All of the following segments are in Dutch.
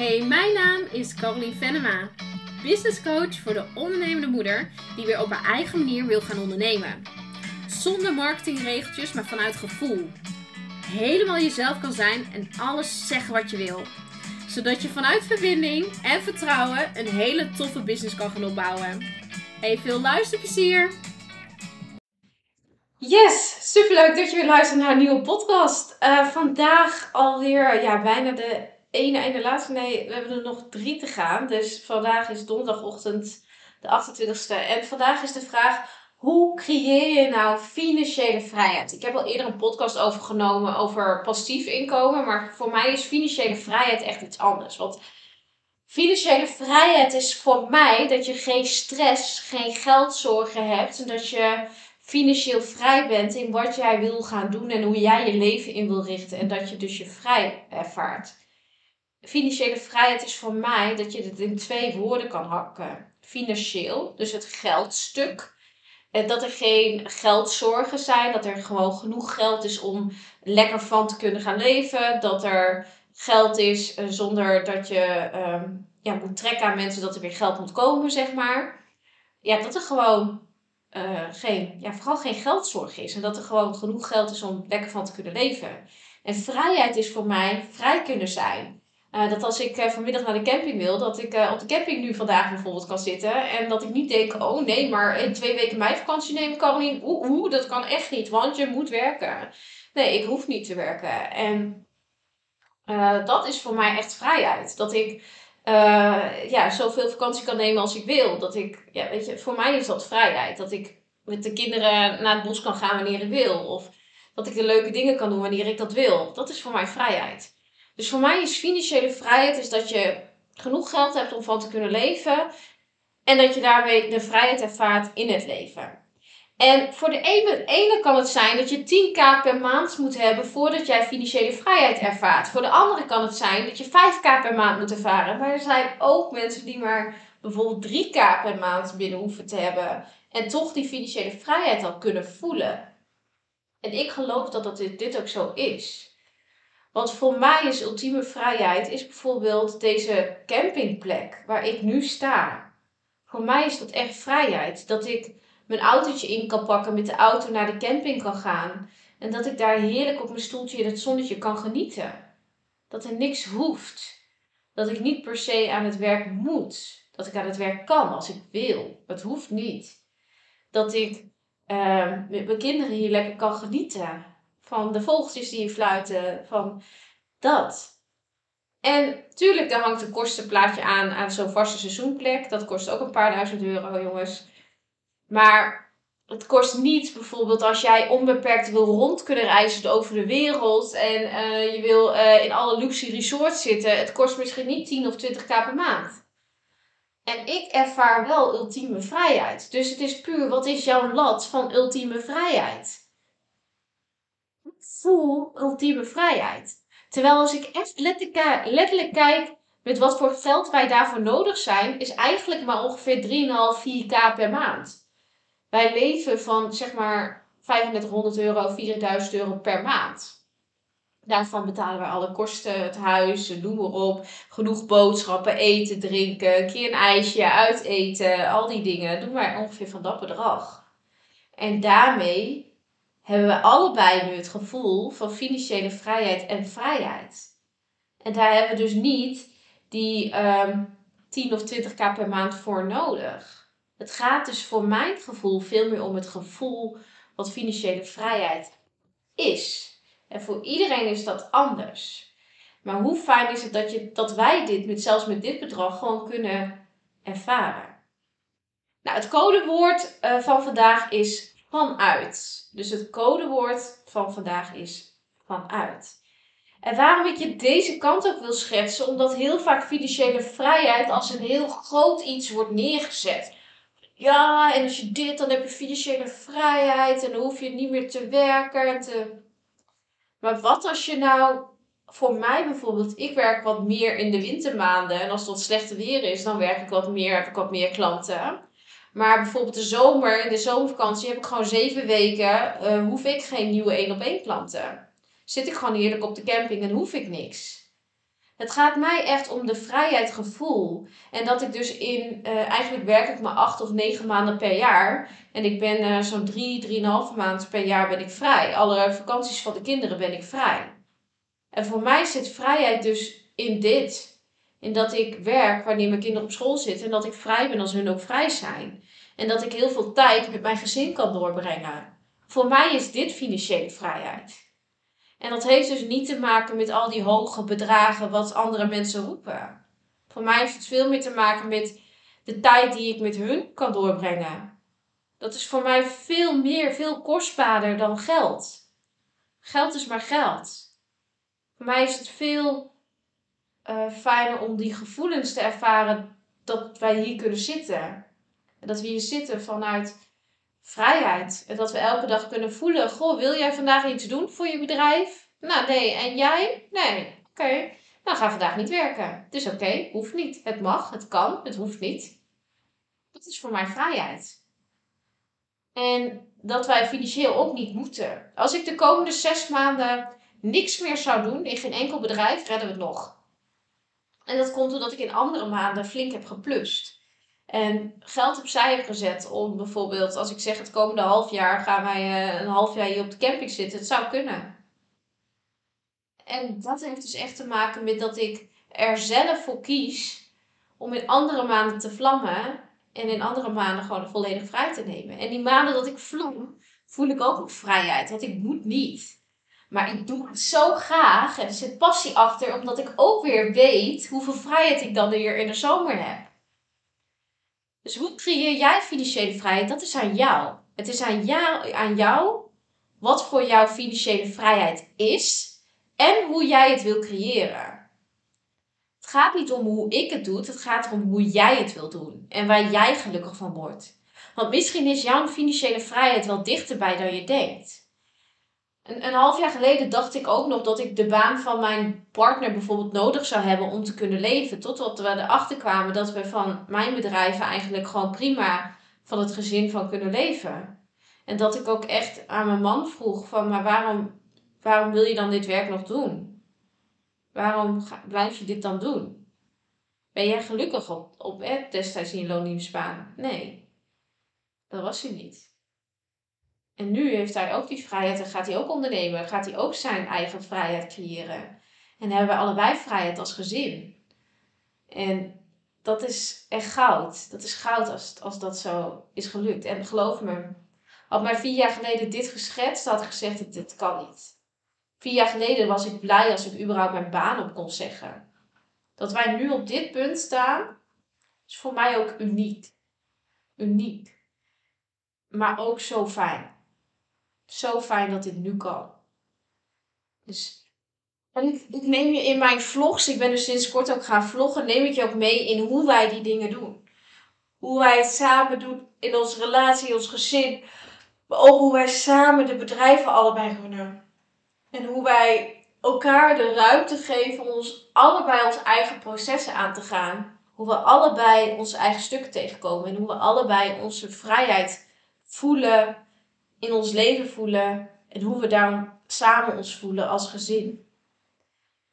Hey, mijn naam is Caroline Venema, business coach voor de ondernemende moeder die weer op haar eigen manier wil gaan ondernemen. Zonder marketingregeltjes, maar vanuit gevoel. Helemaal jezelf kan zijn en alles zeggen wat je wil. Zodat je vanuit verbinding en vertrouwen een hele toffe business kan gaan opbouwen. Hey, veel luisterplezier! Yes, superleuk dat je weer luistert naar een nieuwe podcast. Uh, vandaag alweer ja, bijna de ene en de laatste. Nee, we hebben er nog drie te gaan. Dus vandaag is donderdagochtend de 28e. En vandaag is de vraag: hoe creëer je nou financiële vrijheid? Ik heb al eerder een podcast over genomen over passief inkomen. Maar voor mij is financiële vrijheid echt iets anders. Want financiële vrijheid is voor mij dat je geen stress, geen geldzorgen hebt. En dat je financieel vrij bent in wat jij wil gaan doen en hoe jij je leven in wil richten. En dat je dus je vrij ervaart. Financiële vrijheid is voor mij dat je het in twee woorden kan hakken. Financieel, dus het geldstuk. En dat er geen geldzorgen zijn, dat er gewoon genoeg geld is om lekker van te kunnen gaan leven. Dat er geld is eh, zonder dat je ehm, ja, moet trekken aan mensen dat er weer geld moet komen, zeg maar. Ja, dat er gewoon uh, geen, ja, vooral geen geldzorg is. En dat er gewoon genoeg geld is om lekker van te kunnen leven. En vrijheid is voor mij vrij kunnen zijn. Uh, dat als ik uh, vanmiddag naar de camping wil, dat ik op de camping nu vandaag bijvoorbeeld kan zitten. En dat ik niet denk, oh nee, maar in twee weken meivakantie nemen kan niet. Oeh, oeh, dat kan echt niet, want je moet werken. Nee, ik hoef niet te werken. En dat is voor mij echt vrijheid. Dat ik ja, zoveel vakantie kan nemen als ik wil. Dat ik, ja, weet je, voor mij is dat vrijheid. Dat ik met de kinderen naar het bos kan gaan wanneer ik wil. Of dat ik de leuke dingen kan doen wanneer ik dat wil. Dat is voor mij vrijheid. Dus voor mij is financiële vrijheid is dat je genoeg geld hebt om van te kunnen leven. En dat je daarmee de vrijheid ervaart in het leven. En voor de ene, kan het zijn dat je 10k per maand moet hebben voordat jij financiële vrijheid ervaart. Voor de andere kan het zijn dat je 5k per maand moet ervaren. Maar er zijn ook mensen die maar bijvoorbeeld 3k per maand binnen hoeven te hebben. En toch die financiële vrijheid al kunnen voelen. En ik geloof dat, dat dit ook zo is. Want voor mij is ultieme vrijheid is bijvoorbeeld deze campingplek waar ik nu sta. Voor mij is dat echt vrijheid. Dat ik mijn autootje in kan pakken, met de auto naar de camping kan gaan. En dat ik daar heerlijk op mijn stoeltje in het zonnetje kan genieten. Dat er niks hoeft. Dat ik niet per se aan het werk moet. Dat ik aan het werk kan als ik wil. Het hoeft niet. Dat ik uh, met mijn kinderen hier lekker kan genieten. Van de vogeltjes die fluiten. Van dat. En tuurlijk, daar hangt een kostenplaatje aan aan zo'n vaste seizoenplek. Dat kost ook een paar duizend euro, jongens. Maar het kost niet bijvoorbeeld als jij onbeperkt wil rond kunnen reizen over de wereld en uh, je wil uh, in alle luxe resorts zitten. Het kost misschien niet 10 of 20k per maand. En ik ervaar wel ultieme vrijheid. Dus het is puur, wat is jouw lat van ultieme vrijheid? Voel ultieme vrijheid. Terwijl als ik echt letterlijk, letterlijk kijk met wat voor geld wij daarvoor nodig zijn, is eigenlijk maar ongeveer 3,5, 4k per maand. Wij leven van zeg maar 3500 euro, 4000 euro per maand. Daarvan betalen we alle kosten, het huis, noem maar op. Genoeg boodschappen, eten, drinken, een keer een ijsje, uiteten, al die dingen. Doen wij ongeveer van dat bedrag. En daarmee hebben we allebei nu het gevoel van financiële vrijheid en vrijheid. En daar hebben we dus niet die um, ehm, 10 of 20k per maand voor nodig. Het gaat dus voor mijn gevoel veel meer om het gevoel wat financiële vrijheid is. En voor iedereen is dat anders. Maar hoe fijn is het dat, je, dat wij dit, met, zelfs met dit bedrag, gewoon kunnen ervaren? Nou, het codewoord uh, van vandaag is vanuit. Dus het codewoord van vandaag is vanuit. En waarom ik je deze kant ook wil schetsen, omdat heel vaak financiële vrijheid als een heel groot iets wordt neergezet ja, en als je dit, dan heb je financiële vrijheid en dan hoef je niet meer te werken. te... Maar wat als je nou, voor mij bijvoorbeeld, ik werk wat meer in de wintermaanden en als het slechte weer is, dan werk ik wat meer, heb ik wat meer klanten. Maar bijvoorbeeld de zomer, de zomervakantie heb ik gewoon zeven weken, uh, hoef ik geen nieuwe één op één klanten. Zit ik gewoon heerlijk op de camping en hoef ik niks. Het gaat mij echt om de vrijheidgevoel. En dat ik dus in, uh, eigenlijk werk ik maar acht of negen maanden per jaar. En ik ben uh, zo'n drie, drieënhalve maand per jaar ben ik vrij. Alle vakanties van de kinderen ben ik vrij. En voor mij zit vrijheid dus in dit. In dat ik werk wanneer mijn kinderen op school zitten. En dat ik vrij ben als hun ook vrij zijn. En dat ik heel veel tijd met mijn gezin kan doorbrengen. Voor mij is dit financiële vrijheid. En dat heeft dus niet te maken met al die hoge bedragen wat andere mensen roepen. Voor mij heeft het veel meer te maken met de tijd die ik met hun kan doorbrengen. Dat is voor mij veel meer, veel kostbaarder dan geld. Geld is maar geld. Voor mij is het veel uh, fijner om die gevoelens te ervaren dat wij hier kunnen zitten. En dat we hier zitten vanuit vrijheid. En dat we elke dag kunnen voelen: Goh, wil jij vandaag iets doen voor je bedrijf? Nou, nee. En jij? Nee. Oké. Nou, ga vandaag niet werken. Het is oké. Okay. Hoeft niet. Het mag. Het kan. Het hoeft niet. Dat is voor mij vrijheid. En dat wij financieel ook niet moeten. Als ik de komende zes maanden niks meer zou doen in geen enkel bedrijf, redden we het nog. En dat komt omdat ik in andere maanden flink heb geplust. En geld opzij heb gezet om bijvoorbeeld, als ik zeg het komende half jaar gaan wij eh, een half jaar hier op de camping zitten. Het zou kunnen. En dat heeft dus echt te maken met dat ik er zelf voor kies om in andere maanden te vlammen en in andere maanden gewoon volledig vrij te nemen. En die maanden dat ik vlam, voel ik ook nog vrijheid, want ik moet niet. Maar ik doe het zo graag en er zit passie achter, omdat ik ook weer weet hoeveel vrijheid ik dan weer in de zomer heb. Dus hoe creëer jij financiële vrijheid? Dat is aan jou. Het is aan jou, aan jou wat voor jou financiële vrijheid is en hoe jij het wil creëren. Het gaat niet om hoe ik het doe, het gaat om hoe jij het wil doen en waar jij gelukkig van wordt. Want misschien is jouw financiële vrijheid wel dichterbij dan je denkt. Een, een half jaar geleden dacht ik ook nog dat ik de baan van mijn partner bijvoorbeeld nodig zou hebben om te kunnen leven. Totdat we erachter kwamen dat we van mijn bedrijven eigenlijk gewoon prima van het gezin van kunnen leven. En dat ik ook echt aan mijn man vroeg van, maar waarom, waarom wil je dan dit werk nog doen? Waarom blijf je dit dan doen? Ben jij gelukkig op, op destijds in je loondienstbaan? Nee, dat was hij niet. En nu heeft hij ook die vrijheid en gaat hij ook ondernemen. Gaat hij ook zijn eigen vrijheid creëren. En hebben we allebei vrijheid als gezin. En dat is echt goud. Dat is goud als, als dat zo is gelukt. En geloof me, had mij vier jaar geleden dit geschetst, had ik gezegd: dat dit kan niet. Vier jaar geleden was ik blij als ik überhaupt mijn baan op kon zeggen. Dat wij nu op dit punt staan, is voor mij ook uniek. Uniek. Maar ook zo fijn zo fijn dat dit nu kan. Dus en ik, ik, neem je in mijn vlogs, ik ben dus sinds kort ook gaan vloggen, neem ik je ook mee in hoe wij die dingen doen. Hoe wij het samen doen in onze relatie, in ons gezin. Maar ook hoe wij samen de bedrijven allebei runnen. En hoe wij elkaar de ruimte geven om ons allebei onze eigen processen aan te gaan. Hoe we allebei onze eigen stukken tegenkomen. En hoe we allebei onze vrijheid voelen in ons leven voelen en hoe we daar samen ons voelen als gezin.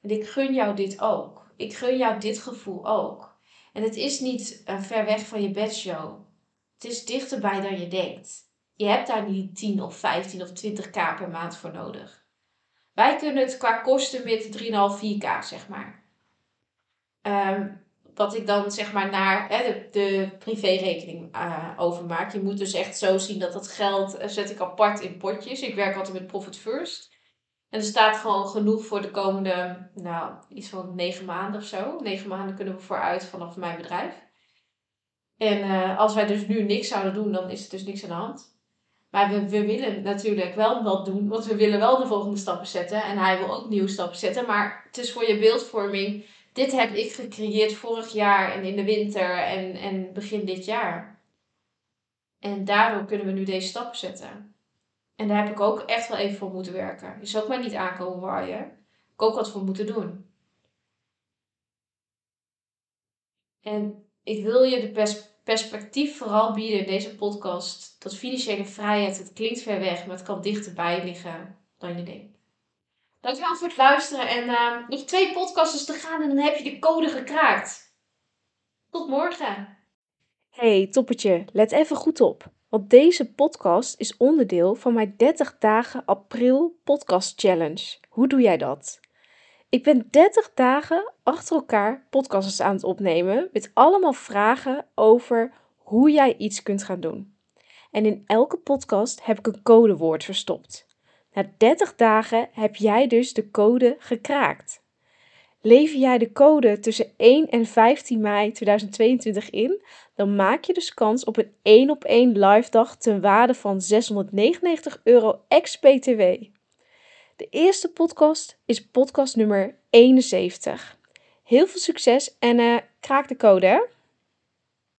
En ik gun jou dit ook. Ik gun jou dit gevoel ook. En het is niet uh, ver weg van je bedshow. Het is dichterbij dan je denkt. Je hebt daar niet 10 of 15 of 20k per maand voor nodig. Wij kunnen het qua kosten met 3,5, 4k zeg maar. Um, wat ik dan zeg maar naar hè, de, de privérekening uh, overmaak. Je moet dus echt zo zien dat dat geld uh, zet ik apart in potjes. Ik werk altijd met Profit First. En er staat gewoon genoeg voor de komende, nou, iets van negen maanden of zo. Negen maanden kunnen we vooruit vanaf mijn bedrijf. En uh, als wij dus nu niks zouden doen, dan is er dus niks aan de hand. Maar we, we willen natuurlijk wel wat doen, want we willen wel de volgende stappen zetten. En hij wil ook nieuwe stappen zetten. Maar het is voor je beeldvorming dit heb ik gecreëerd vorig jaar en in de winter en, en begin dit jaar. En daardoor kunnen we nu deze stappen zetten. En daar heb ik ook echt wel even voor moeten werken. Je zou ook maar niet aankomen waar je. Ik ook wat voor moeten doen. En ik wil je de pers perspectief vooral bieden in deze podcast. Dat financiële vrijheid, het klinkt ver weg, maar het kan dichterbij liggen dan je denkt. Dankjewel voor het luisteren. En uh, nog twee podcasts te gaan en dan heb je de code gekraakt. Tot morgen. Hey, toppetje, let even goed op. Want deze podcast is onderdeel van mijn 30 dagen april podcast challenge. Hoe doe jij dat? Ik ben 30 dagen achter elkaar podcasts aan het opnemen met allemaal vragen over hoe jij iets kunt gaan doen. En in elke podcast heb ik een codewoord verstopt. Na 30 dagen heb jij dus de code gekraakt. Lever jij de code tussen 1 en 15 mei 2022 in, dan maak je dus kans op een 1 op 1 live dag ten waarde van 699 euro ex-BTW. De eerste podcast is podcast nummer 71. Heel veel succes en uh, kraak de code hè!